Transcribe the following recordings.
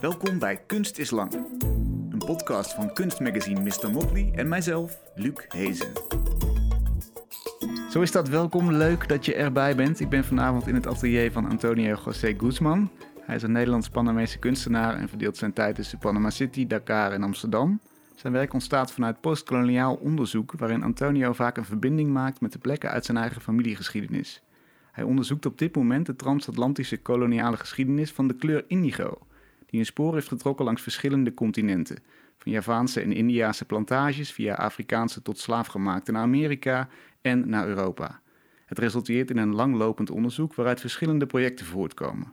Welkom bij Kunst is Lang. Een podcast van kunstmagazine Mr. Motley en mijzelf, Luc Hezen. Zo is dat welkom, leuk dat je erbij bent. Ik ben vanavond in het atelier van Antonio José Guzman. Hij is een Nederlands-Panamese kunstenaar en verdeelt zijn tijd tussen Panama City, Dakar en Amsterdam. Zijn werk ontstaat vanuit postkoloniaal onderzoek, waarin Antonio vaak een verbinding maakt met de plekken uit zijn eigen familiegeschiedenis. Hij onderzoekt op dit moment de transatlantische koloniale geschiedenis van de kleur indigo, die een spoor heeft getrokken langs verschillende continenten, van Javaanse en Indiase plantages via Afrikaanse tot slaafgemaakte naar Amerika en naar Europa. Het resulteert in een langlopend onderzoek waaruit verschillende projecten voortkomen.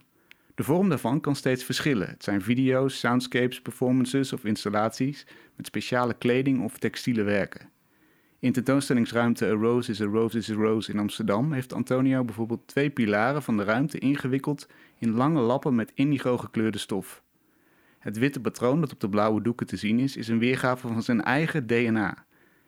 De vorm daarvan kan steeds verschillen. Het zijn video's, soundscapes, performances of installaties met speciale kleding of textiele werken. In tentoonstellingsruimte A Rose is a Rose is a Rose in Amsterdam heeft Antonio bijvoorbeeld twee pilaren van de ruimte ingewikkeld in lange lappen met indigo gekleurde stof. Het witte patroon dat op de blauwe doeken te zien is, is een weergave van zijn eigen DNA.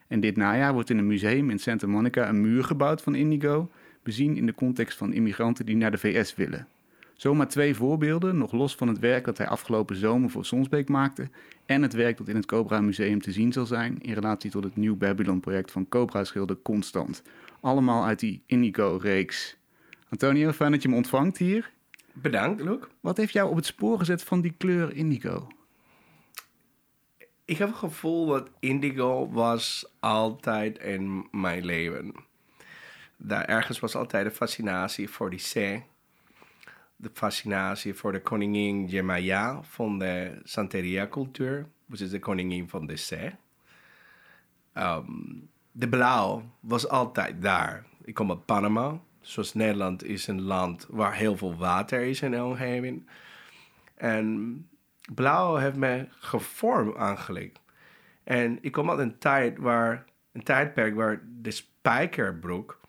En dit najaar wordt in een museum in Santa Monica een muur gebouwd van indigo, bezien in de context van immigranten die naar de VS willen. Zomaar twee voorbeelden, nog los van het werk dat hij afgelopen zomer voor Sonsbeek maakte en het werk dat in het Cobra Museum te zien zal zijn in relatie tot het New Babylon project van Cobra-schilder Constant. Allemaal uit die Indigo-reeks. Antonio, fijn dat je me ontvangt hier. Bedankt, Luc. Wat heeft jou op het spoor gezet van die kleur indigo? Ik heb het gevoel dat indigo was altijd in mijn leven. Daar ergens was altijd de fascinatie voor die zee. De fascinatie voor de koningin Jemaya van de Santeria-cultuur. Dus is de koningin van de zee. Ehm, de blauw was altijd daar. Ik kom uit Panama. Zoals Nederland is een land waar heel veel water is in de omgeving. En blauw heeft mij gevormd eigenlijk. En ik kom uit een tijd waar, een tijdperk waar de spijkerbroek,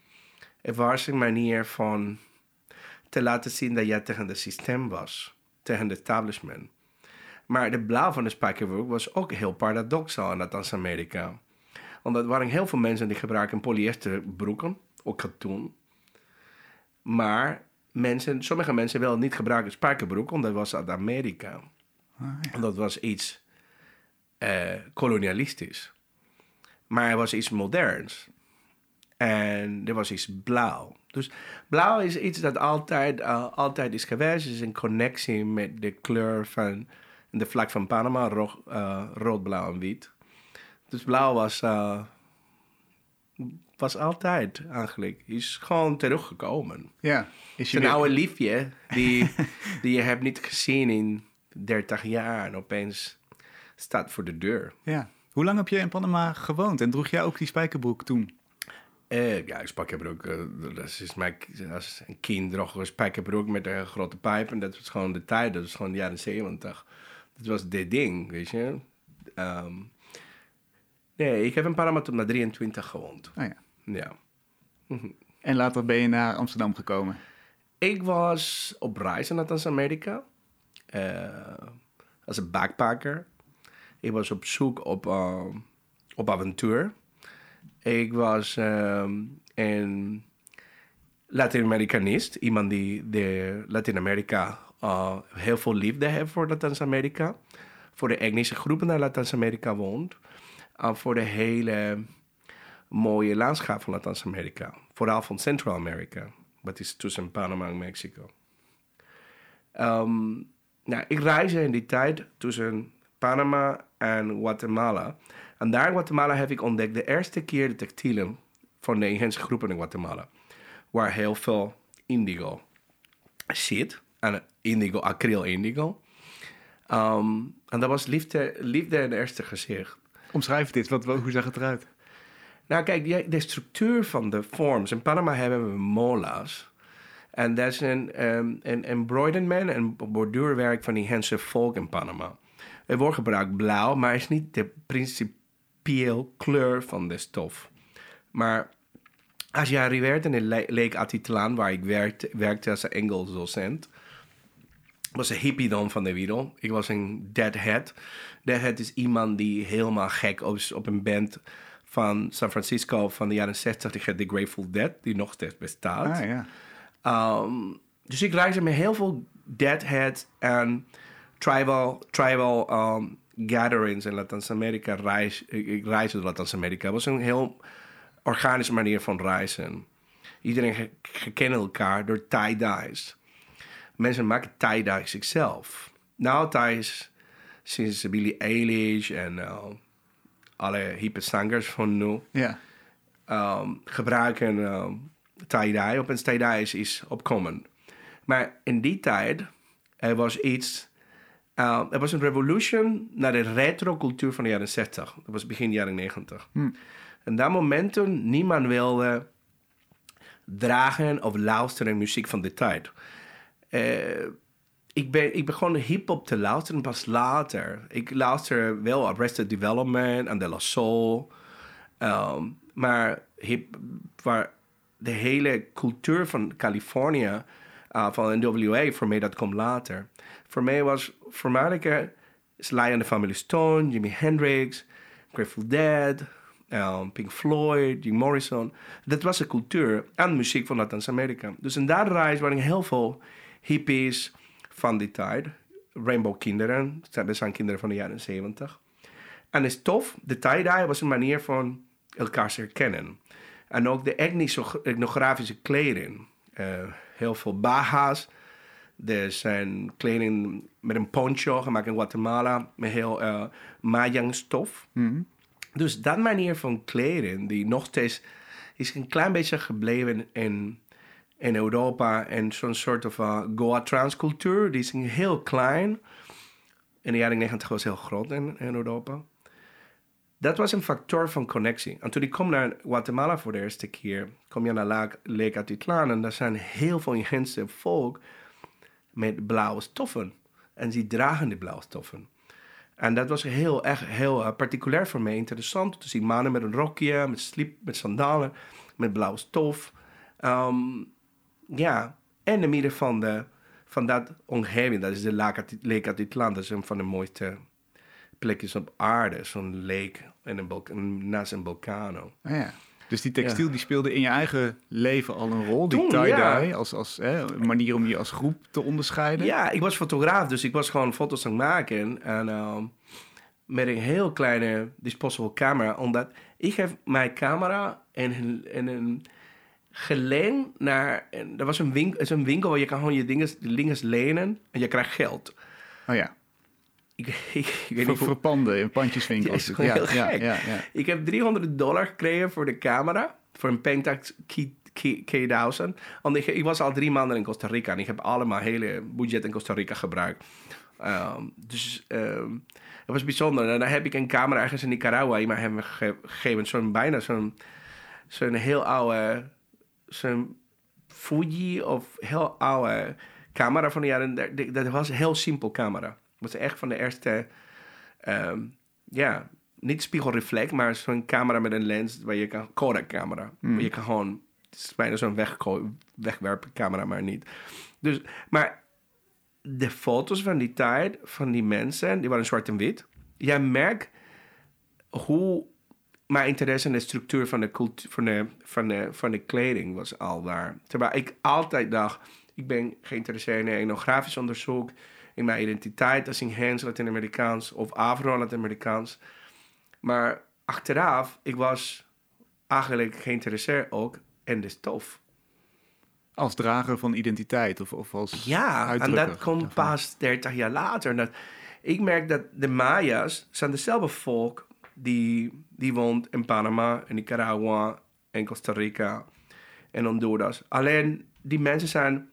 het was een manier van te laten zien dat jij tegen het systeem was, tegen het establishment. Maar de blauw van de spijkerbroek was ook heel paradoxaal in Latijns-Amerika. Want er waren heel veel mensen die gebruiken polyesterbroeken, ook katoen. Maar mensen, sommige mensen wilden niet gebruiken spijkerbroek, omdat dat was uit Amerika. Ah, ja. Dat was iets eh, kolonialistisch. Maar er was iets moderns. En er was iets blauw. Dus blauw is iets dat altijd, eh, altijd is geweest. Het is een connectie met de kleur van de vlag van Panama, ro eh, rood, blauw en wit. Dus blauw was, was altijd eigenlijk. Is gewoon teruggekomen. Ja, is je Een weer- oude liefje die, die je hebt niet gezien in 30 jaar en opeens staat voor de deur. Ja. Hoe lang heb je in Panama gewoond en droeg jij ook die spijkerbroek toen? Eh, ja, ik spijkerbroek. eh dat is mijn, als een kind droeg een spijkerbroek met een grote pijp. En dat was gewoon de tijd, dat was gewoon de jaren 70. Dat was dit ding, weet je. Ehm, nee, ik heb in Panama tot naar 23 gewoond. Oh ja. Ja. En later ben je naar Amsterdam gekomen. Ik was op reis in Latijns-Amerika. eh, als een backpacker. Ik was op zoek op, eh, op avontuur. Ik was ehm, een Latino-Amerikanist. Iemand die de Latijns-Amerika eh, heel veel liefde heeft voor Latijns-Amerika. Voor de etnische groepen naar Latijns-Amerika woont. En voor de hele mooie landschap van Latijns-Amerika. Vooral van Centraal-Amerika. Wat is tussen Panama en Mexico. Ehm, nou, ik reisde in die tijd tussen Panama en Guatemala. En daar in Guatemala heb ik ontdekt de eerste keer de textielen van de inheemse groepen in Guatemala. Waar heel veel indigo zit. En indigo, acryl indigo. Ehm, en dat was liefde, liefde in eerste gezicht. Omschrijf dit, wat, hoe zag het eruit? Nou, kijk, de structuur van de vorms. In Panama hebben we molas. En dat is een, um, een embroiderment en borduurwerk van die Hense volk in Panama. Er wordt gebruikt blauw, maar is niet de principieel kleur van de stof. Maar als je arriveert in Lake Atitlan, waar ik werkte, werkte als een Engels docent, was een hippie dan van de wereld. Ik was een deadhead. Deadhead is iemand die helemaal gek is op een band van San Francisco van de jaren 60, die The Grateful Dead, die nog steeds bestaat. Ah ja. Ehm, dus ik reisde met heel veel deadheads en tribal, tribal um, gatherings in Latijns-Amerika. Reis, ik, ik reisde door Latijns-Amerika. Het was een heel organische manier van reizen. Iedereen ge, ge- kende elkaar door tie-dyes. Mensen maken tie-dyes zichzelf. Nou, ties sinds Billie Eilish en uh, alle hippe zangers van nu Ja. um, gebruiken um, tie-dye. Opeens tie-dye is, is opkomend. Maar in die tijd, er was iets... uh, er was een revolution naar de retro-cultuur van de jaren 60. Dat was begin jaren 90. En dat moment toen niemand wilde dragen of luisteren muziek van die tijd. Eh, ik, ben, ik begon hip-hop te luisteren pas later. Ik luister wel Arrested Development en De La Soul. Ehm, maar hip, waar de hele cultuur van Californië, uh, van NWA, voor mij dat komt later. Voor mij was voormalige Sly and the Family Stone, Jimi Hendrix, Grateful Dead, um, Pink Floyd, Jim Morrison. Dat was de cultuur en muziek van Latijns-Amerika. Dus in dat reis waren heel veel hippies van die tijd. Rainbow kinderen, dat zijn kinderen van de jaren 70. En het is tof, de tie-dye was een manier van elkaar herkennen. En ook de etnografische kleding. Eh, heel veel baha's. Er zijn kleding met een poncho gemaakt in Guatemala. Met heel uh, Mayang stof. Dus dat manier van kleding, die nog steeds is een klein beetje gebleven in, in Europa. En zo'n soort van Goa-trans cultuur, die is heel klein. In de jaren 90 was heel groot in, Europa. Dat was een factor van connectie. En toen ik kom naar Guatemala voor de eerste keer, kom je naar Lake, Atitlan en daar zijn heel veel inheemse volk met blauwe stoffen. En die dragen die blauwe stoffen. En dat was heel, echt heel uh, particulier voor mij, interessant te zien. Mannen met een rokje, met slip, met sandalen, met blauwe stof. Um, ja, en in midden van, de, van dat omgeving, dat is de Lake Atitlan, dat is een van de mooiste plekjes op aarde. Zo'n lake en een naast een vulkano. Oh ja. Dus die textiel ja. die speelde in je eigen leven al een rol, die tie-dye, ja. als, als hè, een manier om je als groep te onderscheiden? Ja, ik was fotograaf, dus ik was gewoon foto's aan het maken. En uh, met een heel kleine disposable camera, omdat ik heb mijn camera en, en een geleend naar... Er was een winkel, is een winkel waar je kan gewoon je dingen, dingen lenen en je krijgt geld. Oh ja. Ik, ik, ik weet voor, niet voor panden in pandjeswinkels. Ja, ja, heel ja, gek. ja, ja, Ik heb 300 dollar gekregen voor de camera. Voor een Pentax K1000. Want ik, ik, was al drie maanden in Costa Rica. En ik heb allemaal hele budget in Costa Rica gebruikt. Um, dus um, het was bijzonder. En dan heb ik een camera ergens in Nicaragua. Iemand heeft me ge gegeven. Zo'n bijna zo'n zo'n heel oude... Zo'n Fuji of heel oude camera van de jaren... Dat was een heel simpel camera was echt van de eerste, um, ja, niet spiegelreflect, maar zo'n camera met een lens waar je kan, Kodak camera, mm. waar je kan gewoon, het is bijna zo'n weg, wegwerpen camera, maar niet. Dus, maar de foto's van die tijd, van die mensen, die waren zwart en wit. Jij merkt hoe mijn interesse in de structuur van de, cultuur, van de, van de, van de kleding was al daar. Terwijl ik altijd dacht, ik ben geïnteresseerd in etnografisch onderzoek, in mijn identiteit als Inheems Latijns-Amerikaans of Afro-Latijns-Amerikaans. Maar achteraf, ik was eigenlijk geïnteresseerd ook in de stof. Als drager van identiteit of, of als Ja, en dat komt pas 30 jaar later. Dat, ik merk dat de Mayas zijn dezelfde volk die, die woont in Panama, in Nicaragua, in Costa Rica en Honduras. Alleen die mensen zijn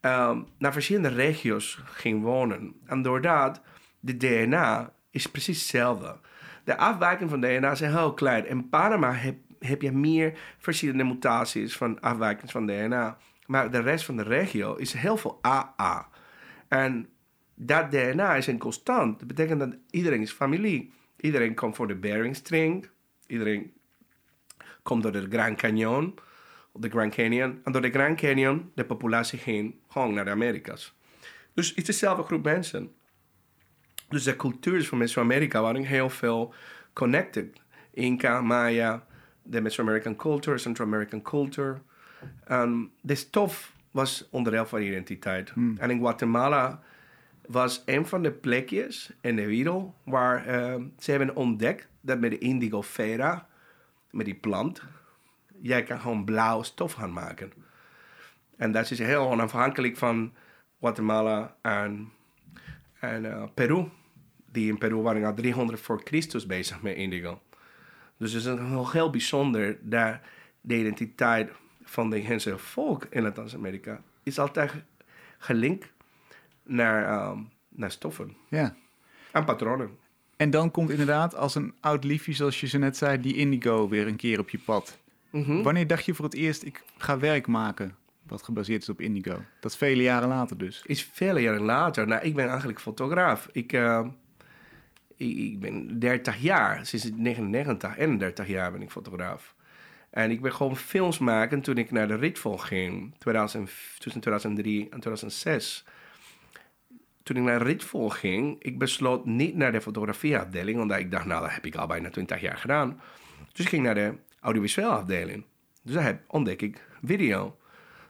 um, naar verschillende regio's ging wonen. En doordat de DNA is precies hetzelfde. De afwijking van DNA zijn heel klein. In Panama heb, heb je meer verschillende mutaties van afwijking van DNA. Maar de rest van de regio is heel veel AA. En dat DNA is een constant. Dat betekent dat iedereen is familie. Iedereen komt voor de Bering String. Iedereen komt door de Grand Canyon de Grand Canyon. En door de Grand Canyon, de populatie ging gewoon naar de Amerika's. Dus het is dezelfde groep mensen. Dus de cultuur van Mesoamerika waren heel veel connected. Inca, Maya, de Mesoamerican culture, Central American culture. En de stof was onderdeel van identiteit. Hmm. En in Guatemala was een van de plekjes in de wereld waar ehm, ze hebben ontdekt dat met de indigo vera, met die plant, jij kan gewoon blauwe stof gaan maken. En dat is heel onafhankelijk van Guatemala en, en eh, Peru. Die in Peru waren al 300 voor Christus bezig met indigo. Dus het is nog heel bijzonder dat de identiteit van de Inheemse volk in Latijns-Amerika is altijd gelinkt naar, ehm, naar stoffen Ja. en patronen. En dan komt inderdaad als een oud liefje, zoals je zo net zei, die indigo weer een keer op je pad. Mhm. Wanneer dacht je voor het eerst, ik ga werk maken wat gebaseerd is op indigo? Dat is vele jaren later dus. Is vele jaren later. Nou, ik ben eigenlijk fotograaf. Ik, eh, ik, ik ben 30 jaar, sinds 99, 31 jaar ben ik fotograaf. En ik ben gewoon films maken toen ik naar de Ritvol ging, 2000, tussen 2003 en 2006. Toen ik naar Ritvol ging, ik besloot niet naar de fotografieafdeling, omdat ik dacht, nou, dat heb ik al bijna 20 jaar gedaan. Dus ik ging naar de audiovisuele afdeling. Dus daar ontdek ik video.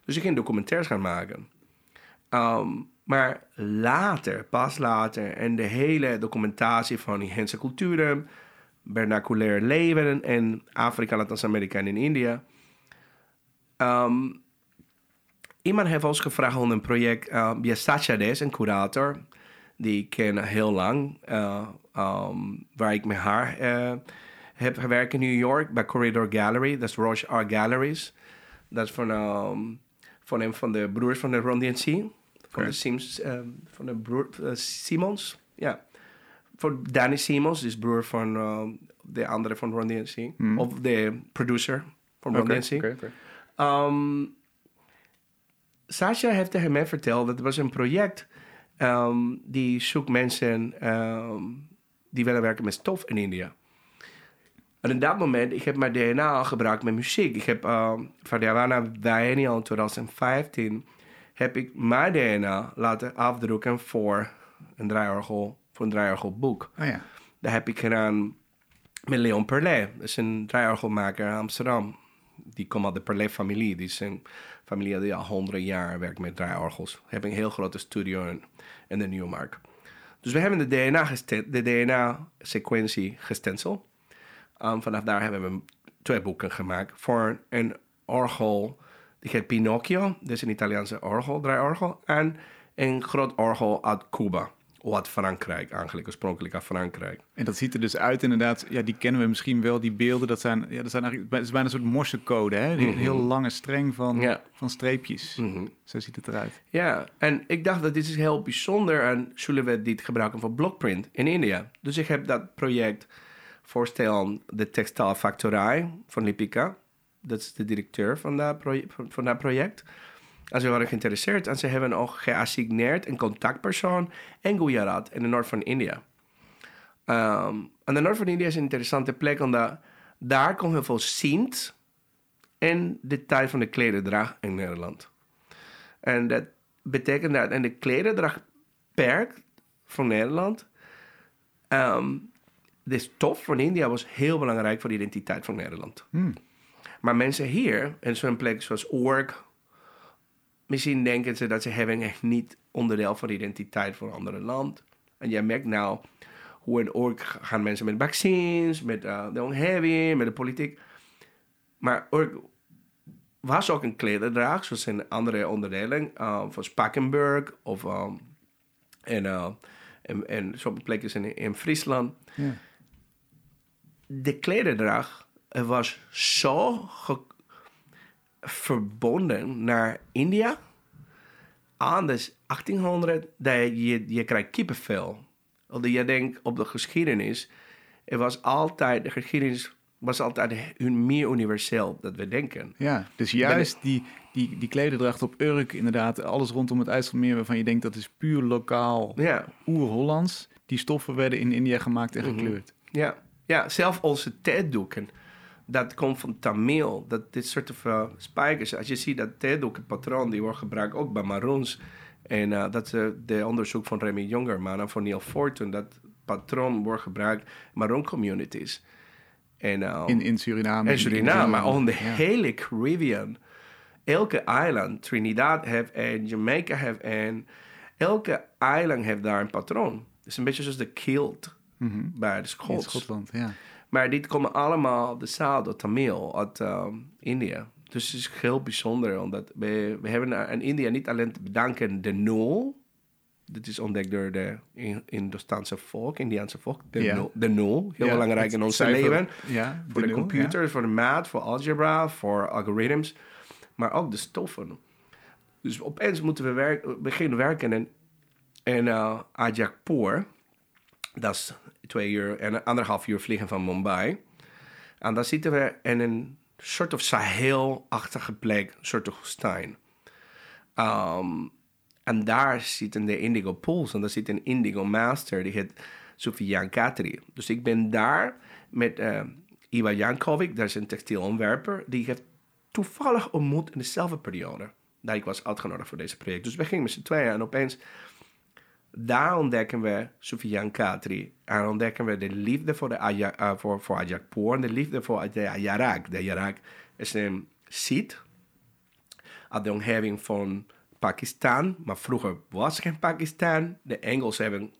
Dus ik ging documentaires gaan maken. Ehm, maar later, pas later, en de hele documentatie van Inheemse culturen, vernaculair leven in Afrika, Latijns-Amerika en in India. Ehm, iemand heeft ons gevraagd om een project, uh, Biasa Chades, een curator, die ik ken heel lang, ehm, waar ik met haar eh, heb gewerkt in New York bij Corridor Gallery, dat is Roche Art Galleries. Dat is van, ehm, van een van de broers van de Ron DNC. Van de, Sims, eh, van de broer Simons. Ja. Voor Danny Simons, dus broer van ehm, de andere van Ron DNC. Hmm. Of de producer van Ron Oké, DNC. Sasha heeft tegen mij verteld dat er was een project ehm, die zoekt mensen ehm, die willen werken met stof in India. En in dat moment, ik heb mijn DNA al gebruikt met muziek. Ik heb um, van de Havana Biennial in 2015 heb ik mijn DNA laten afdrukken voor een draaiorgel, voor een draaiorgelboek. Oh ja. Dat heb ik gedaan met Leon Perlet. Dat is een draaiorgelmaker in Amsterdam. Die komt uit de Perlet-familie. Die is een familie die al honderden jaar werkt met draaiorgels. Hebben een heel grote studio in, in de Nieuwmarkt. Dus we hebben de DNA DNA-sequentie gestenceld. Um, vanaf daar hebben we twee boeken gemaakt voor een orgel. Die heet Pinocchio. Is een Italiaanse orgel, draaiorgel. En een groot orgel uit Cuba. Uit Frankrijk eigenlijk, oorspronkelijk uit Frankrijk. En dat ziet er dus uit inderdaad, ja, die kennen we misschien wel, die beelden. Dat zijn, ja, dat zijn eigenlijk, het is bijna een soort morsecode, hè? Die Mhm. heel lange streng van, Ja. van streepjes. Mhm. Zo ziet het eruit. Ja, en ik dacht dat dit is heel bijzonder en zullen we dit gebruiken voor blockprint in India. Dus ik heb dat project voorstellen aan de textielfactorij van Lipica. Dat is de directeur van dat, van dat project. En ze waren geïnteresseerd en ze hebben ook geassigneerd een contactpersoon in Gujarat, in de noord van India. Ehm, en de noord van India is een interessante plek, omdat daar komt heel veel Sint in de tijd van de klederdracht in Nederland. En dat betekent dat in de klederdrachtperk van Nederland... ehm, de stof van India was heel belangrijk voor de identiteit van Nederland. Hmm. Maar mensen hier, in zo'n plek zoals Oork... misschien denken ze dat ze hebben echt niet onderdeel van de identiteit van een ander land. En jij merkt nou hoe in Oork gaan mensen met vaccins, met eh, de omgeving, met de politiek. Maar Oork was ook een klederdraag, zoals in andere onderdelen, uh, van Spakenburg of um, en, uh, en, en sommige plekjes in, in Friesland. Ja. De klederdracht eh, was zo ge- verbonden naar India aan de 1800 dat je, je, krijgt kippenvel. Omdat je denkt op de geschiedenis, het was altijd, de geschiedenis was altijd hun meer universeel dat we denken. Ja, dus juist die, die, die klederdracht op Urk, inderdaad, alles rondom het IJsselmeer waarvan je denkt dat is puur lokaal, Ja, oer-Hollands. Die stoffen werden in India gemaakt en Mhm. gekleurd. ja, ja zelf onze theedoeken. Dat komt van Tamil. Dat dit soort van spijkers. Als je ziet dat theedoekenpatroon, die wordt gebruikt ook bij maroons. En eh, dat is de onderzoek van Remy Jongerman en van Neil Fortune. Dat patroon wordt gebruikt in maroon communities. En, eh, In, in Suriname. en Suriname, maar on de Ja. hele Caribbean. Elke eiland, Trinidad heeft en Jamaica heeft en, Elke eiland heeft daar een patroon. Het is een beetje zoals de kilt Mhm. bij de In Schots. Schotland, ja. Maar dit komen allemaal de zaal door Tamil uit ehm, India. Dus het is heel bijzonder, omdat we, we hebben aan India niet alleen te bedanken de nul. Dit is ontdekt door de In- Hindoestaanse volk, Indiaanse volk. De, nul, de nul, heel belangrijk in ons leven. Voor de, nul, computer, voor de math, voor algebra, voor algoritmes. Maar ook de stoffen. Dus opeens moeten we werk, beginnen werken in, in uh, Ajakpur. Dat is twee uur en anderhalf uur vliegen van Mumbai. En dan zitten we in een soort of Sahel-achtige plek, soort of woestijn. Um, en daar zitten de Indigo Pools en daar zit een Indigo Master, die heet Sofian Katri. Dus ik ben daar met eh Iwa Jankovic, dat is een textielontwerper, die heb toevallig ontmoet in dezelfde periode. Dat ik was uitgenodigd voor deze project. Dus we gingen met z'n tweeën en opeens daar ontdekken we Sofian Katri. En ontdekken we de liefde voor, de Aya, eh, voor, voor Ajakpur en de liefde voor de Ayarak. De Ayarak is een Sikh uit de omgeving van Pakistan. Maar vroeger was geen Pakistan. De Engelsen hebben,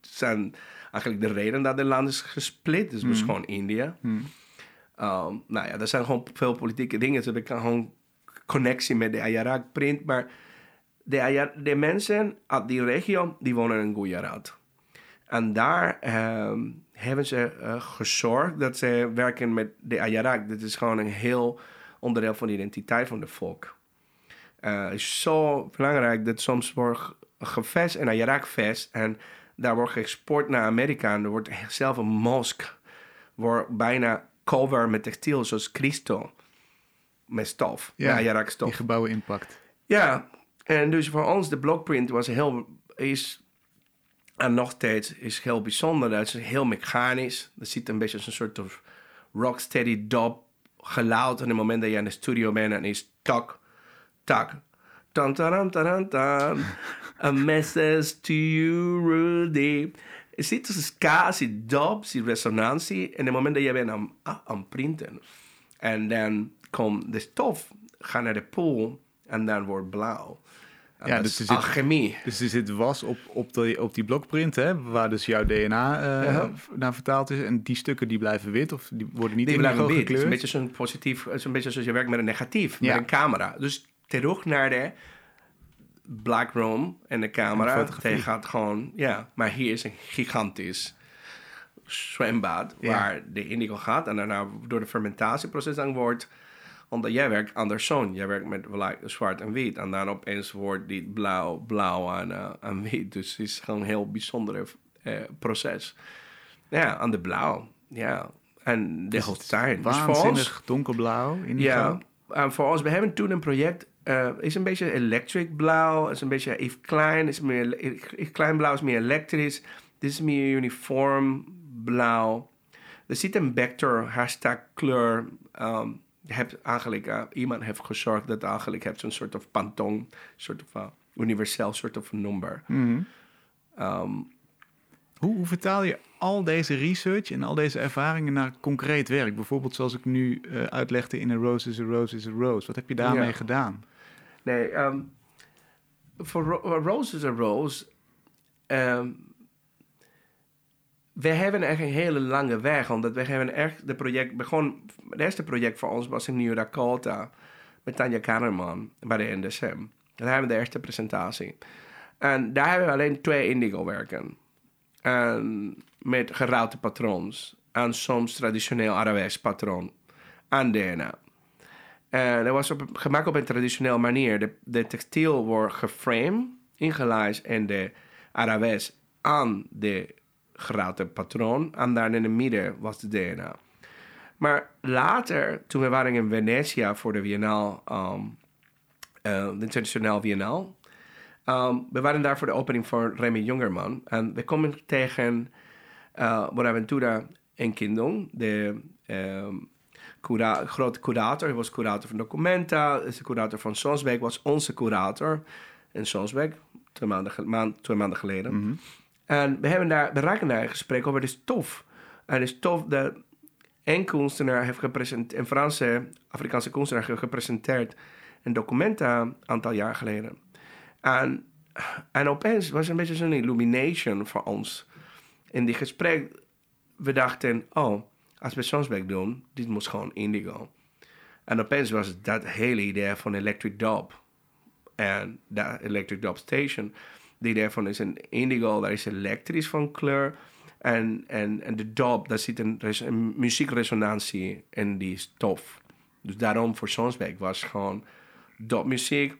zijn eigenlijk de reden dat het land is gesplit. Dus was gewoon India. Ehm, nou ja, er zijn gewoon veel politieke dingen. Dus ik kan gewoon connectie met de Ayarak print. Maar de, de mensen uit die regio, die wonen in Gujarat. En daar ehm, hebben ze eh, gezorgd dat ze werken met de Ayarak. Dit is gewoon een heel onderdeel van de identiteit van de volk. Eh, Het is zo belangrijk dat soms wordt gevest een Ayarak-fest. En daar wordt geëxport naar Amerika. En er wordt zelf een mosk. Wordt bijna cover met textiel, zoals Cristo. Met stof, Ja, Ayarak-stof. Die gebouwen impact. Ja, en dus voor ons de blockprint was heel, is, en nog steeds, is heel bijzonder. Dat is heel mechanisch. Dat ziet een beetje als een soort of rocksteady dub geluid. En het moment dat je in de studio bent en is tak, tak, tan tan tan tan. A message to you, Rudy. Het ziet een ska, ziet dub, ziet resonantie. En het moment dat je bent aan, aan printen. En dan komt de stof, gaat naar de pool en dan wordt blauw. En Ja, dat dus is er zit- alchemie. Dus er zit was op, op, die, op die blokprint, hè, waar dus jouw DNA eh, Ja. naar vertaald is. En die stukken die blijven wit of die worden niet Die blijven wit. Het is een beetje zo'n positief, het is een beetje zoals je werkt met een negatief, Ja. met een camera. Dus terug naar de black room en de En camera. Hij gaat gewoon, ja, maar hier is een gigantisch zwembad waar de indigo gaat en daarna door de fermentatieproces dan wordt omdat jij werkt andersom. Jij werkt met like, zwart en wit. En dan opeens wordt die blauw, blauw en, eh, en wit. Dus het is gewoon een heel bijzonder eh, proces. Ja, aan de blauw. Ja. En de. Dus voor ons, Waanzinnig donkerblauw. In ja, en voor ons, we hebben toen een project. eh is een beetje electric blauw. Is een beetje even klein. Is meer, Yves klein blauw is meer elektrisch. Dit is meer uniform blauw. Er zit een vector, hashtag kleur. je hebt eigenlijk, eh, iemand heeft gezorgd dat eigenlijk hebt zo'n soort of pantone, soort of uh, universeel soort of number. Mhm. Ehm, Hoe, hoe vertaal je al deze research en al deze ervaringen naar concreet werk? Bijvoorbeeld zoals ik nu eh, uitlegde in A Rose is a Rose is a Rose. Wat heb je daarmee gedaan? Nee, ehm, voor Ro- Rose is a Rose. ehm, we hebben echt een hele lange weg, omdat we hebben echt de project begon. Het eerste project voor ons was in New Dakota met Tanja Kahneman bij de NDSM. Daar hebben we de eerste presentatie. En daar hebben we alleen twee indigo werken. En met geroute patroons. En soms traditioneel Arabisch patroon. En DNA. En dat was op, gemaakt op een traditionele manier. De, de textiel wordt geframed, ingelijst in de Arabisch aan de geroute patroon. En daar in het midden was de DNA. Maar later, toen we waren in Venetië voor de Biennale, um, eh, de internationaal Biennale. Um, we waren daar voor de opening van Remy Jongerman. En we komen tegen uh, Bonaventura en Kindong, de um, grote curator. Hij was curator van Documenta, is de curator van Sonsbeek, was onze curator in Sonsbeek, twee maanden, twee maanden geleden. Mhm. En we, hebben daar, we raken daar in gesprek over de stof. En de stof dat een kunstenaar heeft gepresenteerd, een Franse, Afrikaanse kunstenaar heeft gepresenteerd in Documenta een aantal jaar geleden. En en opeens was het een beetje zo'n illumination voor ons. In die gesprek, we dachten, oh, als we Sonsbeck doen, dit moet gewoon indigo. En opeens was het dat hele idee van Electric Dub. En dat Electric Dub Station, die idee van is een indigo, dat is elektrisch van kleur. En, en, en de dub, daar zit een, res- een muziekresonantie in die stof. Dus daarom voor Sonsbeck was gewoon dubmuziek,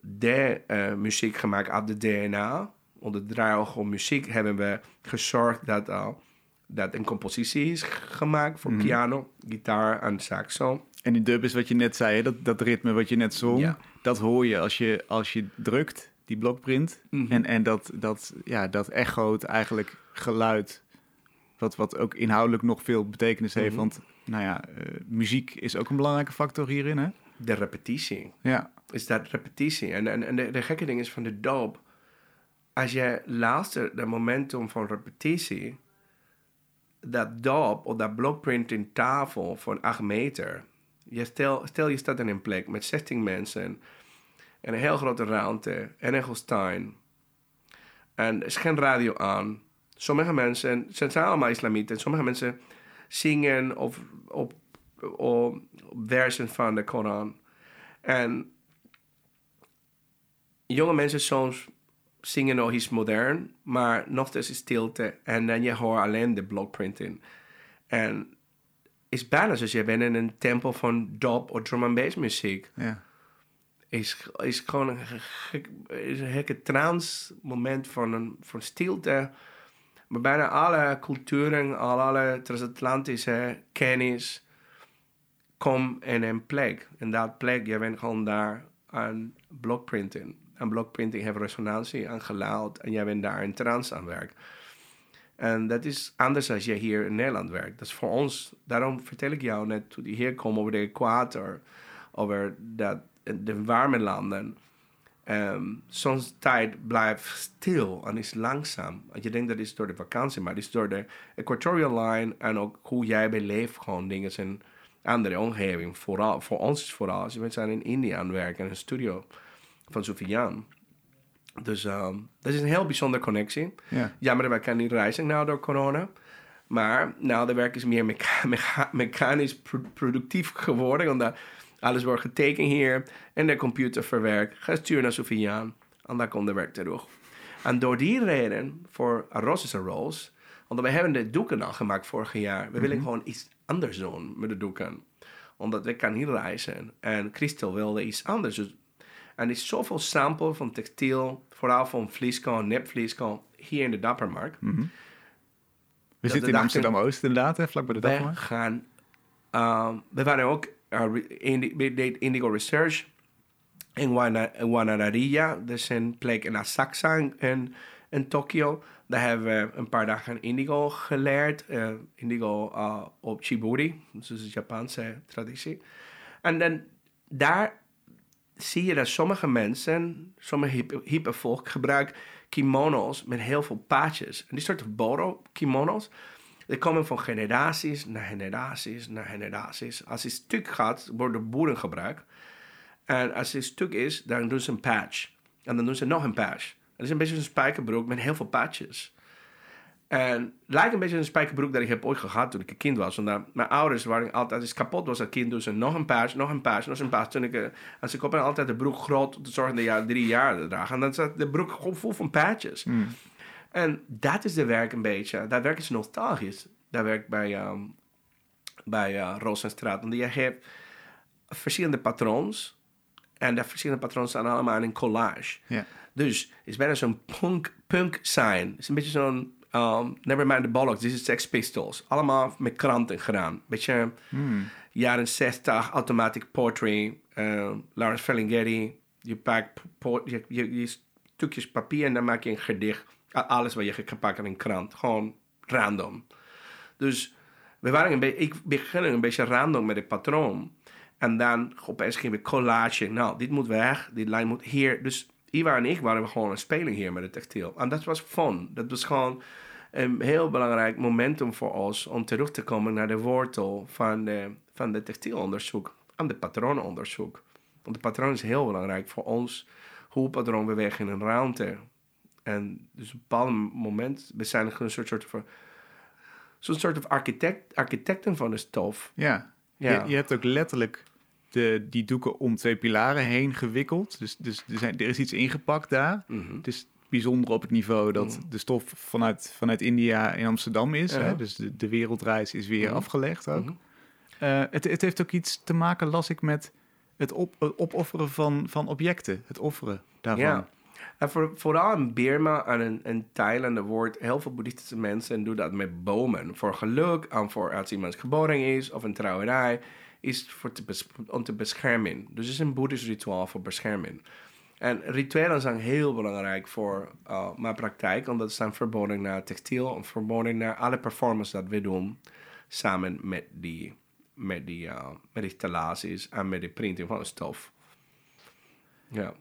de eh, muziek gemaakt op de DNA. Onder de draaiorgel muziek hebben we gezorgd dat, uh, dat een compositie is gemaakt voor piano, gitaar en saxo. En die dub is wat je net zei, hè? Dat, dat ritme wat je net zong. Ja. Dat hoor je als je, als je drukt, die blokprint. Mhm. En, en dat, dat, ja, dat echoot eigenlijk geluid. Wat, wat ook inhoudelijk nog veel betekenis heeft. Mhm. Want nou ja, eh, muziek is ook een belangrijke factor hierin. Hè? De repetitie. Ja. is dat repetitie. En, en, en de, de gekke ding is van de doop, als je luistert naar momentum van repetitie, dat doop of dat blokprint in tafel van 8 meter, je stel, stel je staat in een plek met 16 mensen en een heel grote ruimte en een Holstein. En er is geen radio aan. Sommige mensen, ze zijn allemaal islamieten, sommige mensen zingen of op, op versen van de Koran. En jonge mensen soms zingen nog iets modern, maar nog steeds stilte. En dan je hoort alleen de blockprinting. En het is bijna alsof je bent in een tempel van dub of drum and bass muziek. ja. Is, is gewoon een, is een gekke trance moment van, een, van stilte. Maar bijna alle culturen, al alle transatlantische kennis kom in een plek. En dat plek, je bent gewoon daar aan blockprinting. En blockprinting heeft resonantie aan geluid. En jij bent daar in trance aan werk. En dat is anders als je hier in Nederland werkt. Dat is voor ons, daarom vertel ik jou net toen die hier komen over de equator. Over dat, de warme landen. Ehm, soms tijd blijft stil en is langzaam. Want je denkt dat is door de vakantie, maar het is door de equatorial line en ook hoe jij beleeft gewoon dingen zijn andere omgeving. Vooral, voor ons is vooral, we zijn in India aan het werken in een studio van Sofian. Dus ehm, dat is een heel bijzondere connectie. Ja. Jammer, wij kunnen niet reizen nou door corona. Maar nou, de werk is meer mecha- mecha- mechanisch pro- productief geworden. Omdat alles wordt getekend hier en de computer verwerkt, gestuurd naar Sofiaan. En dan komt de werk terug. En door die reden, voor Arroz Rolls, want we hebben de doeken al gemaakt vorig jaar. We willen gewoon iets anders doen met de doeken. Omdat we kan niet reizen. En Christel wilde iets anders. Dus, en er is zoveel sample van textiel, vooral van vlieskan, nepvlieskan, hier in de Dappermarkt. Mhm. We zitten in Amsterdam-Oost inderdaad, hè, vlak bij de We Dagmar. gaan... ehm, we waren ook... uh, deden Indigo Research in Wana- in Wanararia. Dat is een plek in Asakusa in, in, in Tokio. Daar hebben we een paar dagen indigo geleerd. eh, indigo uh, op Chiburi. Dus een Japanse traditie. En dan daar zie je dat sommige mensen, sommige hippe, hippe volk, gebruiken kimono's met heel veel paadjes. En die soorten boro kimono's, die komen van generaties naar generaties naar generaties. Als het stuk gaat, worden boeren gebruikt. En als het stuk is, dan doen ze een patch. En dan doen ze nog een patch. Het is een beetje een spijkerbroek met heel veel patches. En lijkt een beetje een spijkerbroek dat ik heb ooit gehad toen ik een kind was. Want mijn ouders waren altijd, als het kapot was als kind, doen ze nog een patch, nog een patch, nog een patch. Toen ik, eh, en ze kopen altijd de broek groot dat je drie jaar. En dan zat de broek gewoon vol van patches. En dat is de werk een beetje. Dat werk is nostalgisch. Dat werk bij, ehm bij uh, Rozenstraat. Want je hebt verschillende patroons. En dat verschillende patroons staan allemaal in een collage. Dus het is bijna zo'n punk, punk sign. Het is een beetje zo'n... Um, Nevermind the Bollocks, dit is Sex Pistols. Allemaal met kranten gedaan. Beetje jaren 60, automatic poetry. Uh, Lawrence Ferlinghetti. Je pakt je, je, je stukjes papier en dan maak je een gedicht. Alles wat je gepakt in een krant. Gewoon random. Dus we waren een ik begin een beetje random met het patroon. En dan opeens gingen we collage. Nou, dit moet weg, dit lijn moet hier. Dus Iwa en ik waren gewoon een speling hier met het textiel. En dat was fun. Dat was gewoon een heel belangrijk momentum voor ons om terug te komen naar de wortel van de, van de textielonderzoek en de patronenonderzoek. Want de patroon is heel belangrijk voor ons, hoelpatroon bewegen in een ruimte. En dus op een bepaald moment, we zijn een soort, soort van, zo'n soort van architect, architecten van de stof. Ja, Ja. Je, je hebt ook letterlijk de, die doeken om twee pilaren heen gewikkeld. Dus, dus er, zijn, er is iets ingepakt daar. Mhm. Het is bijzonder op het niveau dat Mhm. de stof vanuit, vanuit India in Amsterdam is. Ja. Hè? Dus de, de wereldreis is weer Mhm. afgelegd ook. Eh, het, het heeft ook iets te maken, las ik, met het, op, het opofferen van, van objecten. Het offeren daarvan. Ja. En voor, vooral in Burma en in, in Thailand wordt heel veel boeddhistische mensen doen dat met bomen. Voor geluk en voor als iemand geboren is of een trouwerij, is voor te om te beschermen. Dus het is een boeddhisch rituaal voor bescherming. En rituelen zijn heel belangrijk voor uh, mijn praktijk, omdat ze zijn verbonden naar textiel en verbonden naar alle performances dat we doen samen met die, met die, uh, met installaties en met de printing van de stof. Ja.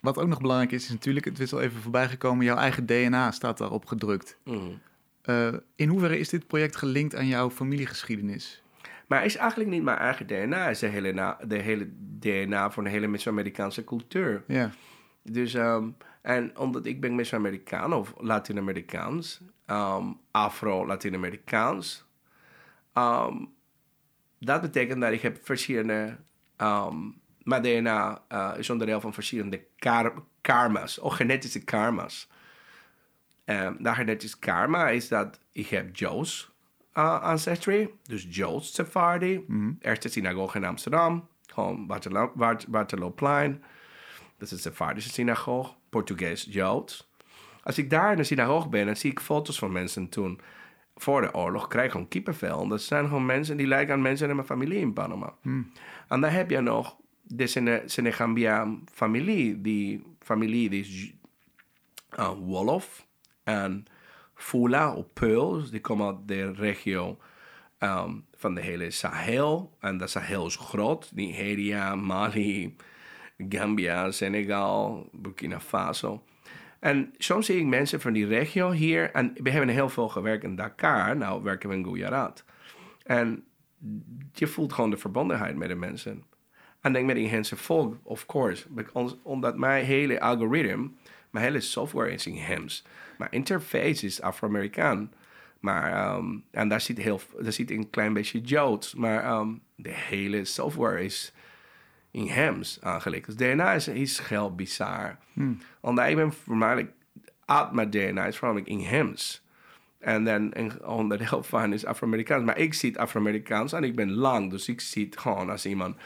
Wat ook nog belangrijk is, is natuurlijk, het is al even voorbij gekomen, jouw eigen DNA staat daarop gedrukt. Mhm. Eh, in hoeverre is dit project gelinkt aan jouw familiegeschiedenis? Maar het is eigenlijk niet mijn eigen DNA. Het is de hele, na, de hele DNA van de hele Meso-Amerikaanse cultuur. Ja, Dus, ehm, en omdat ik ben Meso-Amerikaan of Latino-Amerikaans, ehm, Afro-Latino-Amerikaans, ehm, dat betekent dat ik heb verschillende, mijn DNA eh, is onderdeel van verschillende kar- karma's, of genetische karma's. Um, dat genetisch karma is dat ik heb Joe's uh, ancestry, dus Jood's Sephardi, eerste synagoge in Amsterdam, gewoon Waterloo- Wat- Waterlooplein. Dat is een Sephardische synagoge, Portugees Joods. Als ik daar in de synagoge ben, dan zie ik foto's van mensen toen voor de oorlog, krijg ik gewoon kippenvel. Dat zijn gewoon mensen die lijken aan mensen in mijn familie in Panama. En dan heb je nog de Sene- Senegambia familie, die familie die is uh, Wolof en Fula of Peuls. Die komen uit de regio ehm, van de hele Sahel. En de Sahel is groot. Nigeria, Mali, Gambia, Senegal, Burkina Faso. En soms zie ik mensen van die regio hier. En we hebben heel veel gewerkt in Dakar. Nou werken we in Gujarat. En je voelt gewoon de verbondenheid met de mensen. En denk met Hense volk, of course. Because- Omdat mijn hele algoritme, mijn hele software is in Hems. Mijn interface is Afro-Amerikaan. Maar, ehm, en daar zit, heel, daar zit een klein beetje Joods. Maar ehm, de hele software is in Hems aangelegd. Dus DNA is, is heel bizar. Omdat ik ben voornamelijk, uit mijn DNA is voornamelijk in Hems. En dan een onderdeel van is Afro-Amerikaans. Maar ik zie het Afro-Amerikaans en ik ben lang. Dus ik zie het gewoon als iemand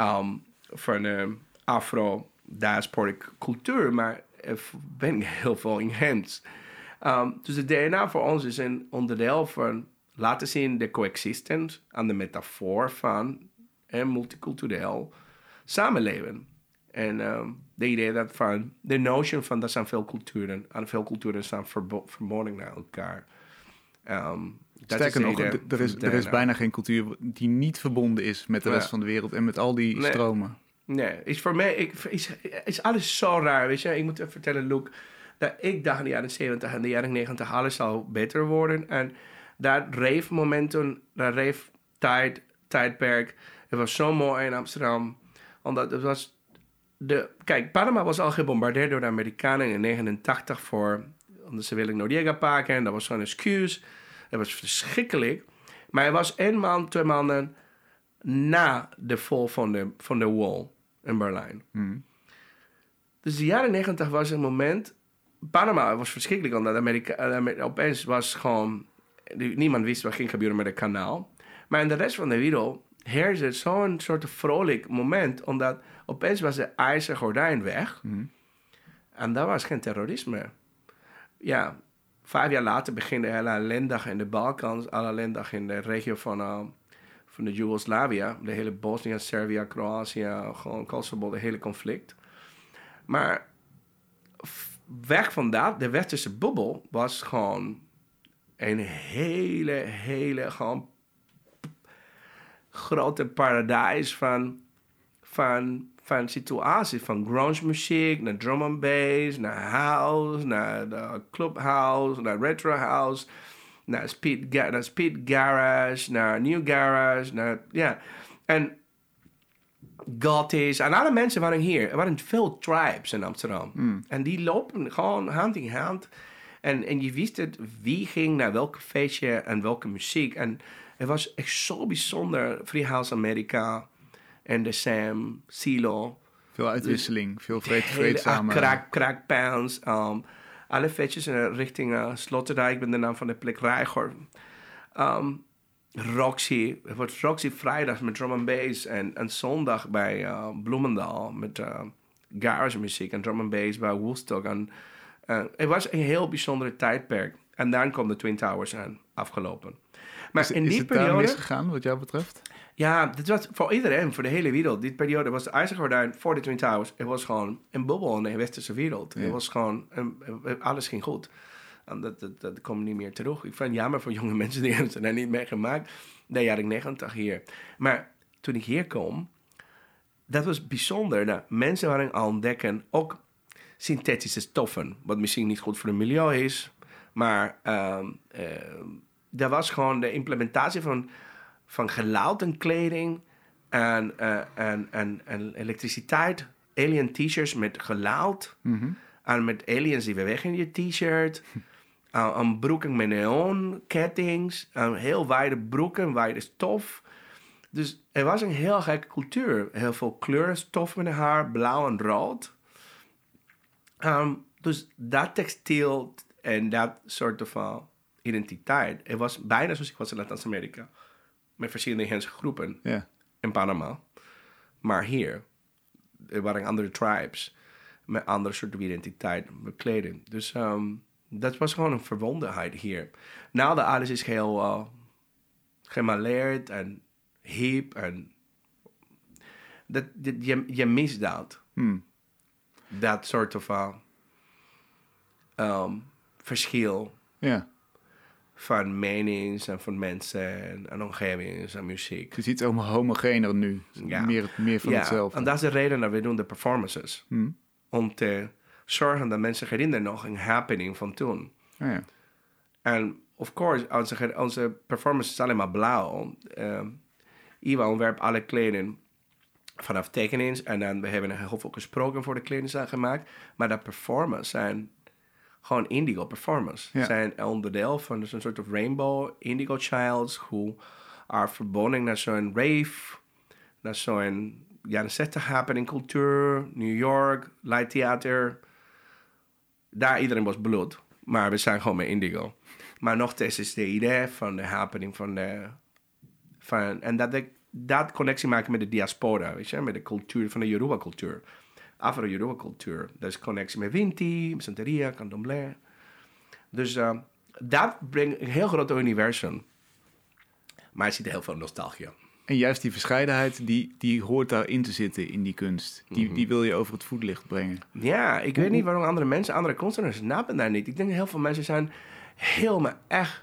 um, van de Afro-diasporic cultuur. Maar ik ben heel veel in Hems. Um, dus het DNA voor ons is een onderdeel van laten zien de coexistence en de metafoor van een multicultureel samenleven. En um, de idee dat van, de notion van dat zijn veel culturen en veel culturen verbo- verbonden naar elkaar. Um, dat Sterker nog, er is, er is bijna geen cultuur die niet verbonden is met de Ja. rest van de wereld en met al die Nee. stromen. Nee, is voor mij ik, is, is alles zo raar, weet je. Ik moet even vertellen, Luke, dat ik dacht in de jaren 70 en de jaren 90 alles zou beter worden. En dat reef momentum, dat reef tijd, tijdperk, het was zo mooi in Amsterdam. Omdat het was de... Kijk, Panama was al gebombardeerd door de Amerikanen in 89 voor... Omdat ze willen Noriega pakken en dat was zo'n excuus. Het was verschrikkelijk. Maar het was één maand, twee maanden na de val van de, van de wall in Berlijn. Dus de jaren negentig was een moment... Panama was verschrikkelijk, omdat Amerika, eh, opeens was gewoon... Niemand wist wat ging gebeuren met het kanaal. Maar in de rest van de wereld heerste zo'n soort vrolijk moment... omdat opeens was de ijzeren gordijn weg. En dat was geen terrorisme. Ja, vijf jaar later begint de hele ellendig in de Balkans... alle ellendig in de regio van... eh, van de Joegoslavië, de hele Bosnië, Servië, Kroatië, gewoon Kosovo, de hele conflict. Maar weg van dat, de westerse bubbel was gewoon een hele, hele, gewoon grote paradijs van, van, van situaties. Van grunge muziek, naar drum and bass, naar house, naar de clubhouse, naar retro house naar speed, ga- naar speed garage, naar new garage, naar, ja. En Gothisch. En alle mensen waren hier. Er waren veel tribes in Amsterdam. En die lopen gewoon hand in hand. En, en je wist het, wie ging naar welk feestje en welke muziek. En het was echt zo bijzonder. Freehouse America en de Sam, Silo. Veel uitwisseling, veel vreed, vreedzame... ah, Crack, crackpans. Um, alle feestjes eh, richting uh, Sloterdijk. Ik ben de naam van de plek Rijgor. Um, Roxy. Het wordt Roxy vrijdag met drum and bass. En, en zondag bij uh, Bloemendaal met uh, garage muziek en drum and bass bij Woodstock. En, uh, het was een heel bijzondere tijdperk. En dan kwam de Twin Towers aan, afgelopen. Maar Is, in is die het daar periode... misgegaan, wat jou betreft? Ja, dit was voor iedereen, voor de hele wereld. Die periode was de IJzeren Gordijn voor de Twin Towers. Het was gewoon een bubbel in de westerse wereld. Ja. Het was gewoon, een- alles ging goed. En dat, dat, dat komt niet meer terug. Ik vind het jammer voor jonge mensen die hebben ze daar niet meegemaakt. De jaren 90 hier. Maar toen ik hier kwam, dat was bijzonder. Dat mensen waren aan het ontdekken, ook synthetische stoffen. Wat misschien niet goed voor het milieu is. Maar ehm ehm, dat was gewoon de implementatie van, van geluid en kleding. En, eh, en, en, en elektriciteit. Alien t-shirts met geluid. Mhm. En met aliens die bewegen in je t-shirt. Uh, een broeken met neon, kettings. Heel wijde broeken, wijde stof. Dus er was een heel gekke cultuur. Heel veel kleuren, stof met haar, blauw en rood. Um, dus dat textiel en dat soort van identiteit. Het was bijna zoals ik was in Latijns-Amerika. Met verschillende groepen in Panama. Maar hier, er waren andere tribes met andere soorten identiteit, met kleding. Dus ehm, dat was gewoon een verwondenheid hier. Nou, de alles is heel uh, gemaleerd en hip en dat, dat- je, je mist dat. Hmm. Dat soort van ehm, verschil ja. Van menings en van mensen en, omgevingen en muziek. Het is iets homo- homogener nu. Ja. Meer, meer van ja, hetzelfde. en dat is de reden dat we doen de performances. Hmm. Om te zorgen dat mensen herinneren nog een happening van toen. Ah, ja. En of course, onze, onze performance is alleen maar blauw. Ehm Iwan ontwerpt alle kleding vanaf tekenings. En dan we hebben heel veel gesproken voor de kleding gemaakt. Maar dat performance zijn gewoon indigo performance. Ja. Zijn onderdeel van een soort of rainbow indigo childs. Who are verbonden naar zo'n rave. Naar zo'n jaren 60 happening cultuur. New York, light theater. Daar iedereen was bloed. Maar we zijn gewoon met indigo. Maar nog steeds is de idee van de happening van de... Van, en dat, de, dat connectie maken met de diaspora, weet je, met de cultuur van de Yoruba-cultuur. Afro-Yoruba-cultuur. Dat is connectie met Winti, met Santeria, Candomblé. Dus eh, dat brengt een heel groot universum. Maar er zit heel veel nostalgie. En juist die verscheidenheid, die, die hoort daarin te zitten in die kunst. Die, Mhm. die wil je over het voetlicht brengen. Ja, ik weet niet waarom andere mensen, andere kunstenaars snappen daar niet. Ik denk dat heel veel mensen zijn helemaal echt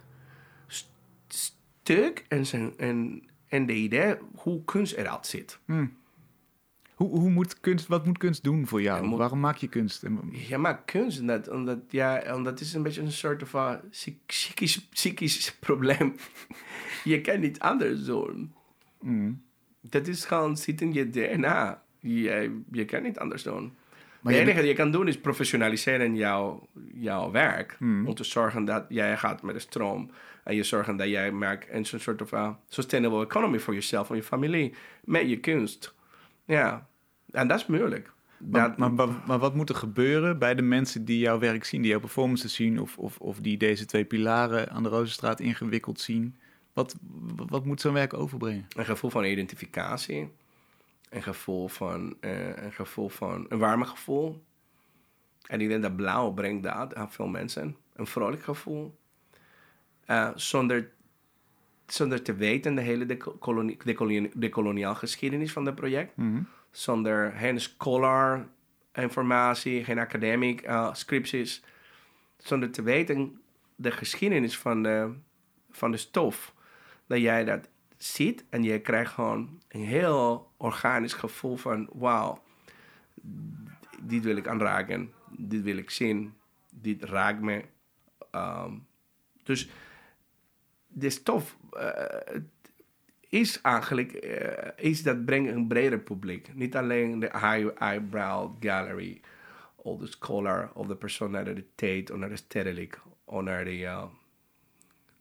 st- stuk en, zijn, en, en de idee hoe kunst eruit zit. Hoe, hoe moet kunst, wat moet kunst doen voor jou? Moet- Waarom maak je kunst? Ja, maar kunst, omdat, omdat, ja, omdat is een beetje een soort van psy- psychisch, psychisch probleem. je kan niet anders doen. Mm. Dat is gewoon, zit in je DNA. Je, je kan niet anders doen. Maar het enige dat je kan doen is professionaliseren jouw, jouw werk. Hmm. Om te zorgen dat jij gaat met de stroom. En je zorgen dat jij maakt een soort of uh, sustainable economy voor jezelf en je familie. Met je kunst. Ja, en dat is moeilijk. Maar, Dat- maar, maar, maar wat moet er gebeuren bij de mensen die jouw werk zien, die jouw performances zien, of, of, of die deze twee pilaren aan de Rozenstraat ingewikkeld zien? Wat, wat moet zo'n werk overbrengen? Een gevoel van identificatie. Een gevoel van, eh, een gevoel van, een warme gevoel. En ik denk dat blauw brengt dat aan veel mensen. Een vrolijk gevoel. Eh, zonder, zonder te weten de hele decolonie, decolonie, decoloniaal geschiedenis van het project. Mhm. Zonder geen scholar informatie, geen academic eh, scripties. Zonder te weten de geschiedenis van de, van de stof. Dat jij dat ziet en je krijgt gewoon een heel organisch gevoel van... Wauw, dit wil ik aanraken. Dit wil ik zien. Dit raakt me. Ehm, dus de stof... eh, is eigenlijk, eh, is dat brengt een breder publiek. Niet alleen de high eyebrow gallery, of de scholar of de persoon naar de Tate of naar de Stedelijk of naar de uh,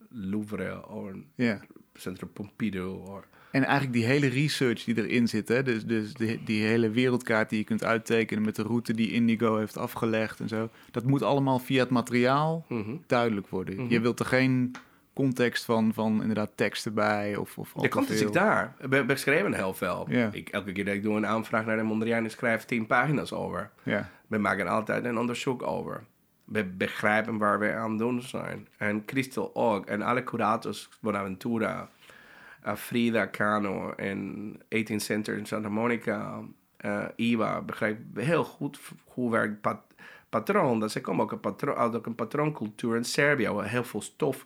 Louvre of Ja. Centrum Pompidou. En eigenlijk die hele research die erin zit, hè? dus, dus die, die hele wereldkaart die je kunt uittekenen met de route die Indigo heeft afgelegd en zo, dat moet allemaal via het materiaal Mhm. duidelijk worden. Mhm. Je wilt er geen context van, van inderdaad teksten bij of, of De te context is daar. We, we schrijven heel veel. Ik, elke keer dat ik doe een aanvraag naar de Mondriaan, ik schrijf tien pagina's over. Ja, We maken altijd een onderzoek over. We begrijpen waar we aan doen zijn. En Christel ook. En alle curators, Bonaventura, uh, Frida Cano en 18 Center in Santa Monica, uh, Iwa, begrijpen heel goed hoe werkt pat patroon. Dat ze komen ook een patroon, uit ook een patrooncultuur in Servië, waar heel veel stof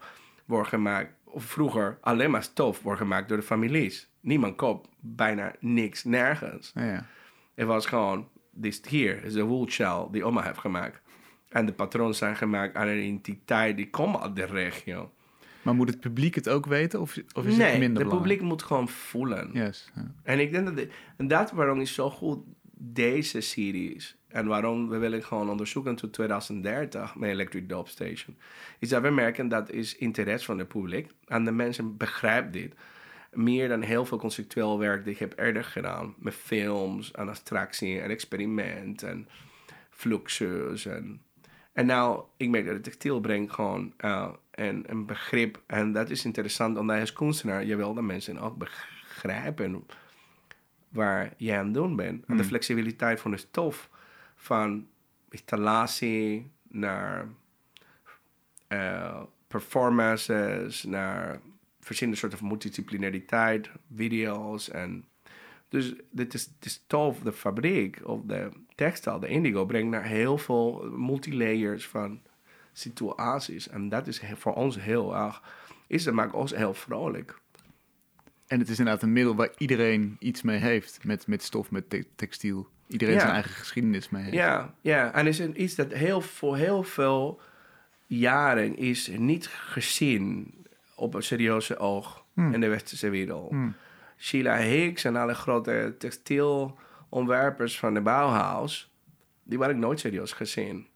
wordt gemaakt. Of vroeger alleen maar stof wordt gemaakt door de families. Niemand koopt bijna niks, nergens. ja, ja. Het was gewoon, dit hier is de wool shell die oma heeft gemaakt. En de patronen zijn gemaakt aan een entiteit die komt uit de regio. Maar moet het publiek het ook weten of, of is het nee, minder het publiek belangrijk? moet gewoon voelen. Yes. ja. En ik denk dat, de- en dat waarom is zo goed deze series. En waarom we willen gewoon onderzoeken tot 2030 met Electric Dope Station. Is dat we merken dat is interesse van het publiek. En de mensen begrijpen dit. Meer dan heel veel conceptueel werk dat ik heb eerder gedaan. Met films en abstractie en experiment en fluxus. En, en nou, ik merk dat het textiel brengt gewoon eh, een, een begrip. En dat is interessant, omdat als kunstenaar je wil dat mensen ook begrijpen waar je aan het doen bent. En de flexibiliteit van de stof, van installatie naar eh, performances, naar verschillende soorten multidisciplinariteit, video's en dus dit is de stof, de fabriek of de textile, de indigo, brengt naar heel veel multilayers van situaties. En dat is voor ons heel erg, is dat maakt ons heel vrolijk. En het is inderdaad een middel waar iedereen iets mee heeft. Met, met stof, met te- textiel. Iedereen Ja. zijn eigen geschiedenis mee heeft. Ja, ja. en is een iets dat heel, voor heel veel jaren is niet gezien op een serieuze oog in de westerse wereld. Hmm. Sheila Hicks en alle grote textielontwerpers van de Bauhaus, die waren nooit serieus gezien.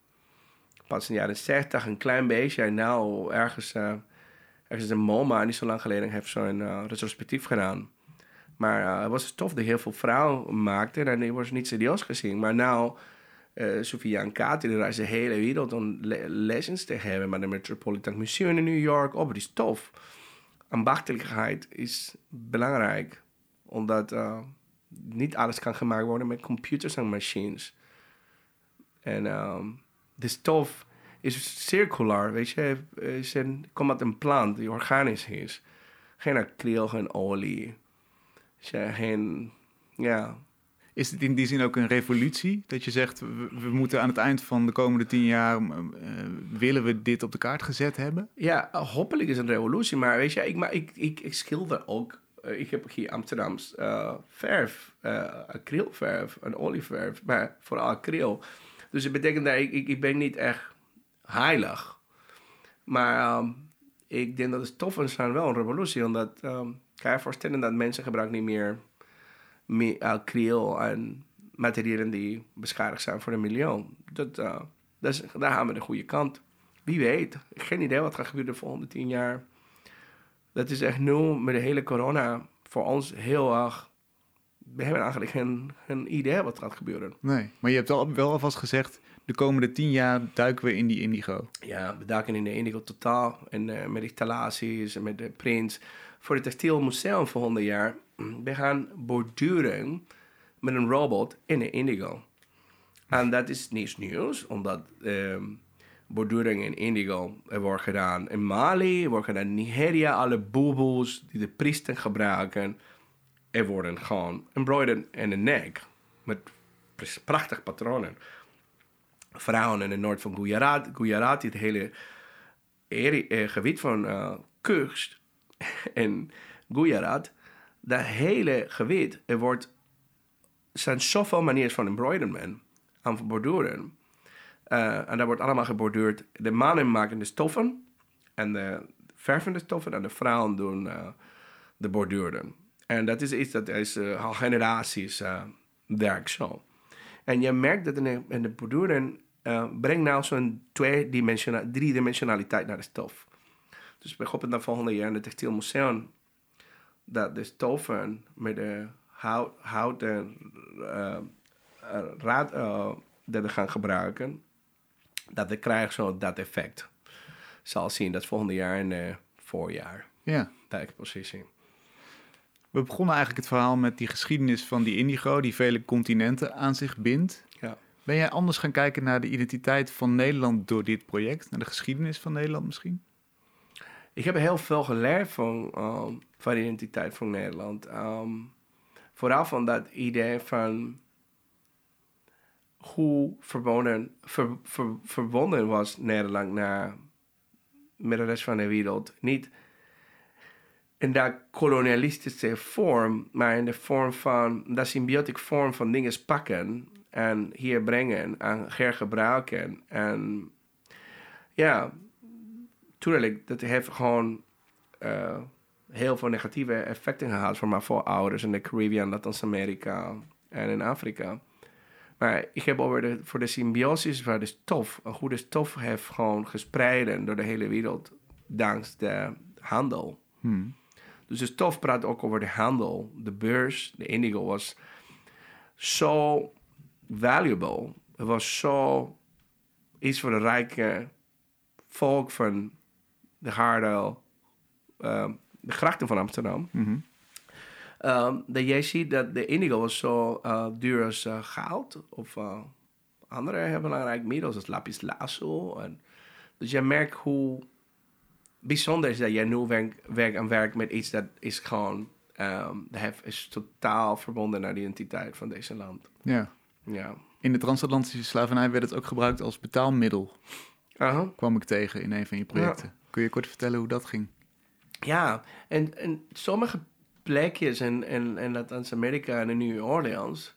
Pas in de jaren 60 een klein beetje en nou ergens, eh, ergens in MoMA, niet zo lang geleden, heeft zo'n eh, retrospectief gedaan. Maar eh, het was een stof die heel veel vrouwen maakten en die was niet serieus gezien. Maar nou, eh Sofia en Kati, die reizen de hele wereld om le- lessons te hebben met de Metropolitan Museum in New York over die stof. Ambachtelijkheid is belangrijk, omdat eh, niet alles kan gemaakt worden met computers en machines. En ehm, de stof is circulair, weet je, is een, komt uit een plant die organisch is. Geen acryl, geen olie, Geen, ja, Is het in die zin ook een revolutie? Dat je zegt, we, we moeten aan het eind van de komende tien jaar... eh, willen we dit op de kaart gezet hebben? Ja, hopelijk is het een revolutie, maar weet je, ik, maar ik, ik, ik schilder ook. Eh, ik heb hier Amsterdams eh, verf, eh acrylverf, een olieverf, maar vooral acryl. Dus het betekent dat ik, ik, ik ben niet echt heilig. Maar ehm, ik denk dat de stoffen zijn wel een revolutie, omdat ehm, kan je voorstellen dat mensen gebruiken niet meer, meer acryl en materialen die beschadigd zijn voor het milieu. Dat, eh, dat is, daar gaan we de goede kant. Wie weet. Geen idee wat gaat gebeuren de volgende tien jaar. Dat is echt nu met de hele corona voor ons heel erg... We hebben eigenlijk geen, geen idee wat gaat gebeuren. Nee. Maar je hebt al, wel alvast gezegd, de komende tien jaar duiken we in die indigo. Ja, we duiken in de Indigo totaal. En eh, met installaties en met de prints. Voor het Textiel Museum volgende jaar. We gaan borduren met een robot in de Indigo. En dat is niets nieuws, omdat ehm borduring in Indigo wordt gedaan in Mali, wordt gedaan in Nigeria. Alle boeboes die de priesten gebruiken, er worden gewoon embroidered in de nek. Met prachtig patronen vrouwen in het noord van Gujarat, Gujarat het hele eh, gebied van eh kust in Gujarat, dat hele gebied, er wordt, zijn zoveel manieren van embroideren aan borduren. Eh, en dat wordt allemaal geborduurd. De mannen maken de stoffen en de verven de stoffen en de vrouwen doen eh, de borduren. En dat is iets dat is uh, al generaties werkt zo. En je merkt dat in de, in de borduren brengt nou zo'n twee-dimensional, drie-dimensionaliteit naar de stof. Dus bijvoorbeeld naar volgende jaar in het Textielmuseum, dat de stoffen met de hout, houten uh, raad dat we gaan gebruiken, dat we krijgen zo dat effect. Zal zien dat volgende jaar in het voorjaar. Ja. De expositie. We begonnen eigenlijk het verhaal met die geschiedenis van die indigo, die vele continenten aan zich bindt. Ja. Ben jij anders gaan kijken naar de identiteit van Nederland door dit project? Naar de geschiedenis van Nederland misschien? Ik heb heel veel geleerd van, um, van de identiteit van Nederland. Um, vooral van dat idee van hoe verbonden, ver, ver, verbonden was Nederland naar, met de rest van de wereld. Niet in dat kolonialistische vorm, maar in de vorm van, dat symbiotische vorm van dingen pakken en hier brengen en hergebruiken. En ja, tuurlijk, dat heeft gewoon uh, heel veel negatieve effecten gehad voor mijn voorouders in de Caribbean, Latijns-Amerika en in Afrika. Maar ik heb over de, voor de symbiosis waar de stof, een goede stof heeft gewoon gespreid door de hele wereld, dankzij de handel. Hmm. Dus de stof praat ook over de handel. De beurs, de indigo, was zo valuable. Het was zo iets voor de rijke volk van de uh, de grachten van Amsterdam. Mm -hmm. um, dat jij ziet dat de indigo was zo uh, duur als uh, goud of uh, andere heel belangrijke middels als lapis lazuli. En, dus je merkt hoe bijzonder is dat jij nu werkt werk aan werkt met iets dat is gewoon um, is totaal verbonden naar de identiteit van deze land. Ja. Ja. In de transatlantische slavernij werd het ook gebruikt als betaalmiddel. Uh-huh. Kwam ik tegen in een van je projecten. Kun je kort vertellen hoe dat ging? Ja, en, en sommige plekjes in, in, in Latijns-Amerika en in New Orleans,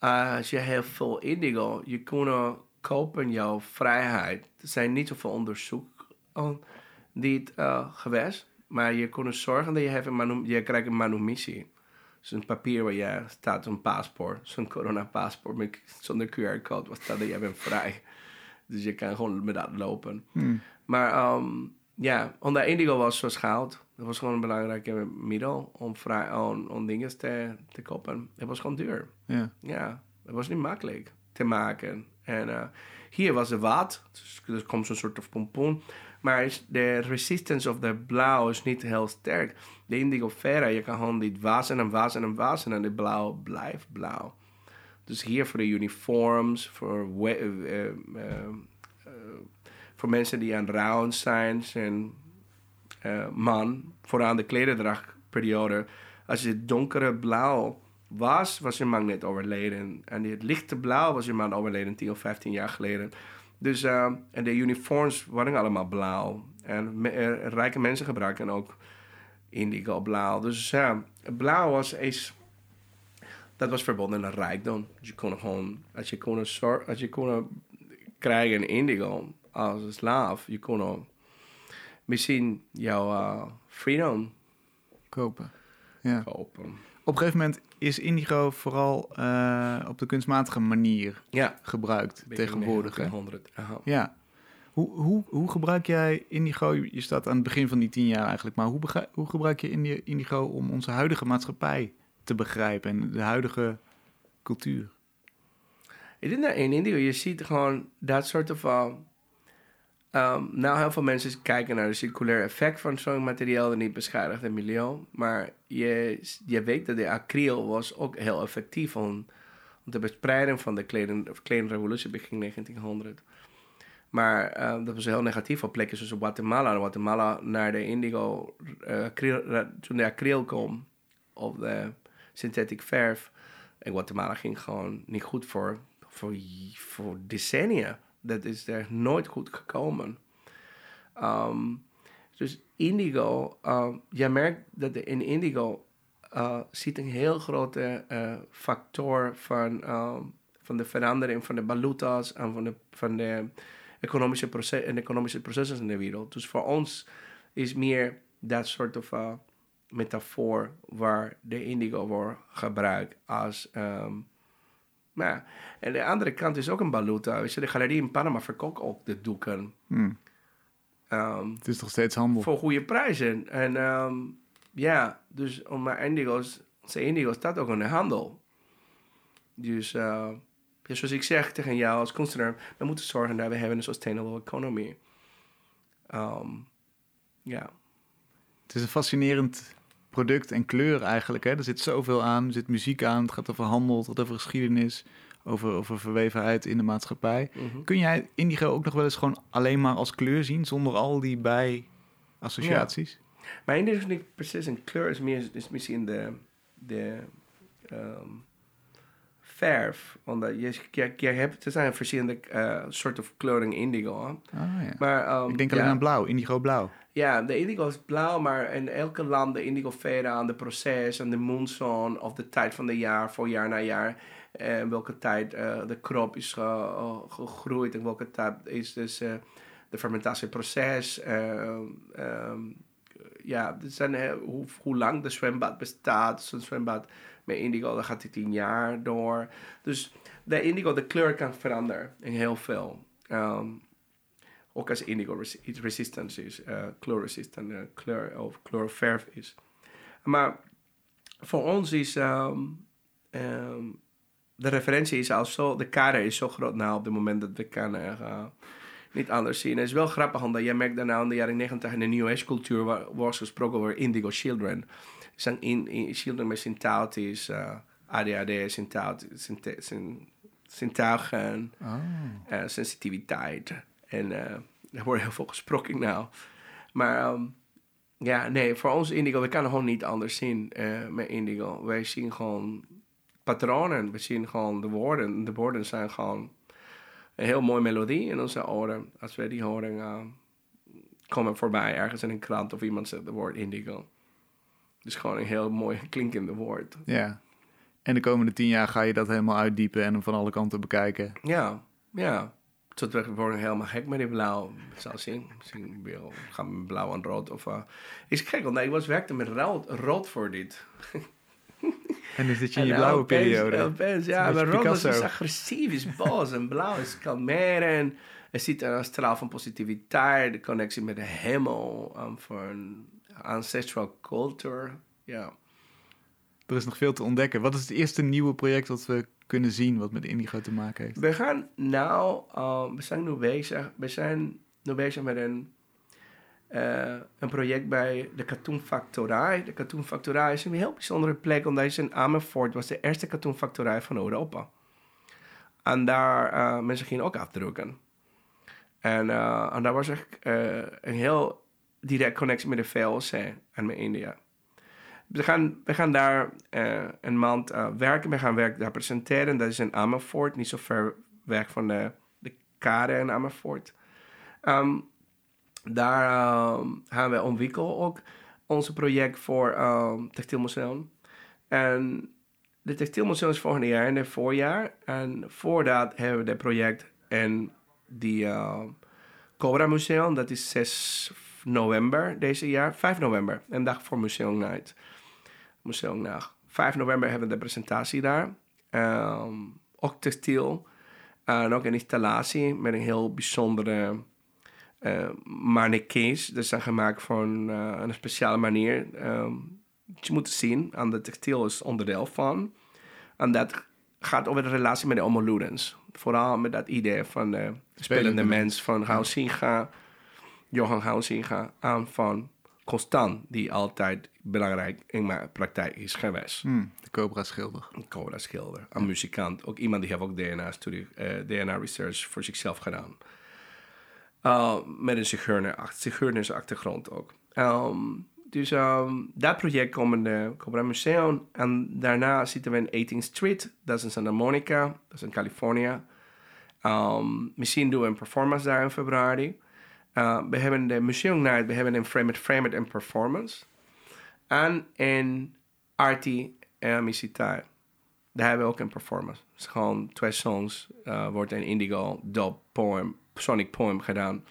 uh, als je heel veel indigo, je kon kopen jouw vrijheid. Er zijn niet zoveel onderzoek niet uh, geweest, maar je kon zorgen dat je, hebt een manu- je krijgt een manumissie. Dus een papier waar je staat, een paspoort, zo'n corona-paspoort met, zonder QR-code, wat staat dat je bent vrij. Dus je kan gewoon met dat lopen. Hmm. Maar um, ja, omdat indigo was zoals goud. Dat was gewoon een belangrijke middel om, vrij, om, om dingen te, te kopen. Het was gewoon duur. Ja. Ja, het was niet makkelijk te maken. En uh, hier was het wat. Dus er komt zo'n soort of pompoen. Maar de resistance of de blauw is niet heel sterk. De indigo vera, je kan gewoon dit wassen en wassen en wassen en de blauw blijft blauw. Dus hier voor de uniforms, voor, uh, uh, voor mensen die aan rouwen zijn, zijn man, vooraan de klederdrachtperiode. Als je donkere blauw was, was je man net overleden. En het lichte blauw was je man overleden 10 of 15 jaar geleden. Dus, uh, en de uniforms waren allemaal blauw. En me, uh, rijke mensen gebruiken ook indigo blauw. Dus ja, blauw was eens... Dat was verbonden aan rijkdom. Dus je kon gewoon... Als je kon, als je kon krijgen indigo als een slaaf... Je kon misschien jouw uh, freedom kopen. Ja. kopen. Op een gegeven moment is indigo vooral uh, op de kunstmatige manier ja. gebruikt tegenwoordig. 100. Ja. Hoe, hoe, hoe gebruik jij indigo? Je staat aan het begin van die tien jaar eigenlijk, maar hoe, hoe gebruik je indigo om onze huidige maatschappij te begrijpen en de huidige cultuur? Ik denk dat in indigo je ziet gewoon dat soort van. Um, nou, heel veel mensen kijken naar het circulaire effect van zo'n materiaal en niet beschadigt het milieu. Maar je, je weet dat de acryl was ook heel effectief om, om de verspreiding van de kledingrevolutie begin 1900. Maar um, dat was heel negatief op plekken zoals Guatemala. Guatemala naar de indigo, uh, acryl, toen de acryl kwam, of de synthetic verf. En Guatemala ging gewoon niet goed voor, voor, voor decennia. Dat is er nooit goed gekomen. Um, dus indigo, uh, je merkt dat in indigo uh, zit een heel grote uh, factor van, van de verandering van de valutas en van de, van de economische, proces, en economische processen in de wereld. Dus voor ons is meer dat soort van metafoor waar de indigo wordt gebruikt als... ehm, nou, en de andere kant is ook een baluta. Weet je, de galerie in Panama verkoopt ook de doeken. Hmm. Ehm, Het is toch steeds handel. voor goede prijzen. En ehm, ja, dus om mijn indigo's, zijn indigo staat ook in de handel. Dus eh, ja, zoals ik zeg tegen jou als kunstenaar, we moeten zorgen dat we hebben een sustainable economy. Ehm, ja, Het is een fascinerend product en kleur eigenlijk. Hè? Er zit zoveel aan. Er zit muziek aan. Het gaat over handel. Het gaat over geschiedenis. Over, over verwevenheid in de maatschappij. Mhm. Kun jij indigo ook nog wel eens gewoon alleen maar als kleur zien? Zonder al die bij-associaties? Maar indigo is niet precies een kleur, is, meer, is misschien de, de ehm, verf. Omdat je, je, je hebt, er zijn verschillende eh, soorten kleuren indigo. Ah, ja. Maar, ehm, Ik denk ja. alleen aan blauw. Indigo blauw. Ja, de indigo is blauw, maar in elke land de indigo veren aan de proces en de moonzone of de tijd van het jaar, voor jaar na jaar. En welke tijd eh, de krop is ge- eh, gegroeid en welke tijd is dus eh, de fermentatieproces. ehm, ehm, ja, zijn, heel- hoe, hoe lang de zwembad bestaat. Zo'n zwembad met indigo, dan gaat hij tien jaar door. Dus de indigo, de kleur kan veranderen in heel veel. Ehm, ook als indigo res- iets resistant is, uh, kleurresistant, eh, kleur of kleurverf is. Maar voor ons is ehm, ehm, de referentie is al zo, de kader is zo groot nou op het moment dat we kan eh, niet anders zien. Het is wel grappig, omdat jij merkt daarna in de jaren negentig in de New Age cultuur wa- was gesproken over indigo children. Zijn in, in, children met syntautis, uh, ADHD, synte- syn- zintuigen, Oh. eh, sensitiviteit. En eh, er wordt heel veel gesproken nou. Maar ehm, ja, nee, voor ons indigo, we kunnen gewoon niet anders zien eh, met indigo. Wij zien gewoon patronen, we zien gewoon de woorden. De woorden zijn gewoon een heel mooie melodie in onze oren. Als we die horen, eh, komen voorbij ergens in een krant of iemand zegt het woord indigo. Dus gewoon een heel mooi klinkende woord. Ja. En de komende tien jaar ga je dat helemaal uitdiepen en hem van alle kanten bekijken. Ja, ja. Tot we worden helemaal gek met die blauw. Zal zien. Misschien wil gaan met blauw en rood. Of, uh, is gek, want ik was werkte met rood, rood voor dit. En is dit je, je En blauwe periode? ja, maar rood Picasso. dus agressief, is boos. En blauw is kalmeren. Er zit een straal van positiviteit. De connectie met de hemel. Um, voor een ancestral culture. Ja. Er is nog veel te ontdekken. Wat is het eerste nieuwe project dat we kunnen zien wat met indigo te maken heeft? We gaan nou, we zijn nu bezig, we zijn nu bezig met een, eh, een project bij de Katoenfactorij. De Katoenfactorij is een heel bijzondere plek, omdat het in Amersfoort was de eerste katoenfactorij van Europa. En daar, eh, mensen gingen ook afdrukken. En, eh, en daar was echt een heel direct connectie met de VOC en met India. We gaan, we gaan daar eh, een maand eh, werken. We gaan werk daar presenteren. Dat is in Amersfoort, niet zo ver weg van de, de kade in Amersfoort. Ehm, daar ehm, gaan we ontwikkelen ook ons project voor ehm Textielmuseum. En de Textielmuseum is volgende jaar in het voorjaar. En voordat hebben we het project in die Cobra Museum. Dat is 6 november deze jaar. 5 november, een dag voor Museum Night. Museumnacht. 5 november hebben we de presentatie daar. Ehm, ook textiel. En ook een installatie met een heel bijzondere uh, mannequins. Dat zijn gemaakt van uh, een speciale manier. Ehm, je moet zien, en de textiel is onderdeel van. En dat gaat over de relatie met de homo ludens. Vooral met dat idee van de spelende mens van Hausinga, Johan Hausinga, en van Constant, die altijd belangrijk in mijn praktijk is geweest. Hmm, de Cobra schilder. Een Cobra schilder, een muzikant. Ook iemand die heeft ook DNA-studie, uh, DNA-research voor zichzelf gedaan. Uh, met een zigeuner achtergrond ook. Um, dus um, dat project komt in de Cobra Museum. En daarna zitten we in 18th Street. Dat is in Santa Monica. Dat is in Californië. Um, misschien doen we een performance daar in februari. Uh, we hebben de Museum Night. We hebben een Frame It, Frame It en Performance. En in Artie en Misitai. Daar hebben we ook een performance. Het is gewoon twee songs. Uh, wordt een Indigo dub poem, sonic poem gedaan.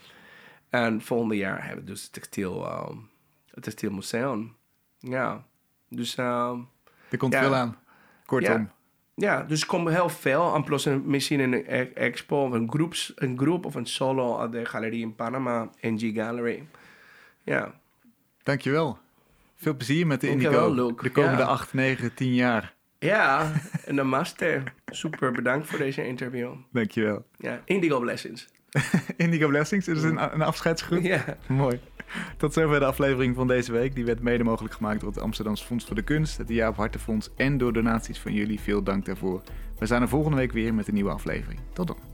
En volgende jaar hebben we dus het textiel, um, het textielmuseum. Ja, dus... uh, er komt ja. veel aan. Kortom. Ja. Ja, dus er komt heel veel. En plus een, misschien een e- expo of een, groeps, een groep of een solo aan de galerie in Panama, NG Gallery. Ja. Dankjewel. Veel plezier met de Dankjewel, Indigo Luke. de komende Ja. 8, 9, 10 jaar. Ja, en de master. Super bedankt voor deze interview. Dankjewel. Ja, Indigo Blessings. Indigo Blessings, is een, een afscheidsgroet? Ja. Mooi. Tot zover de aflevering van deze week. Die werd mede mogelijk gemaakt door het Amsterdamse Fonds voor de Kunst, het Jaap Hartenfonds en door donaties van jullie. Veel dank daarvoor. We zijn er volgende week weer met een nieuwe aflevering. Tot dan.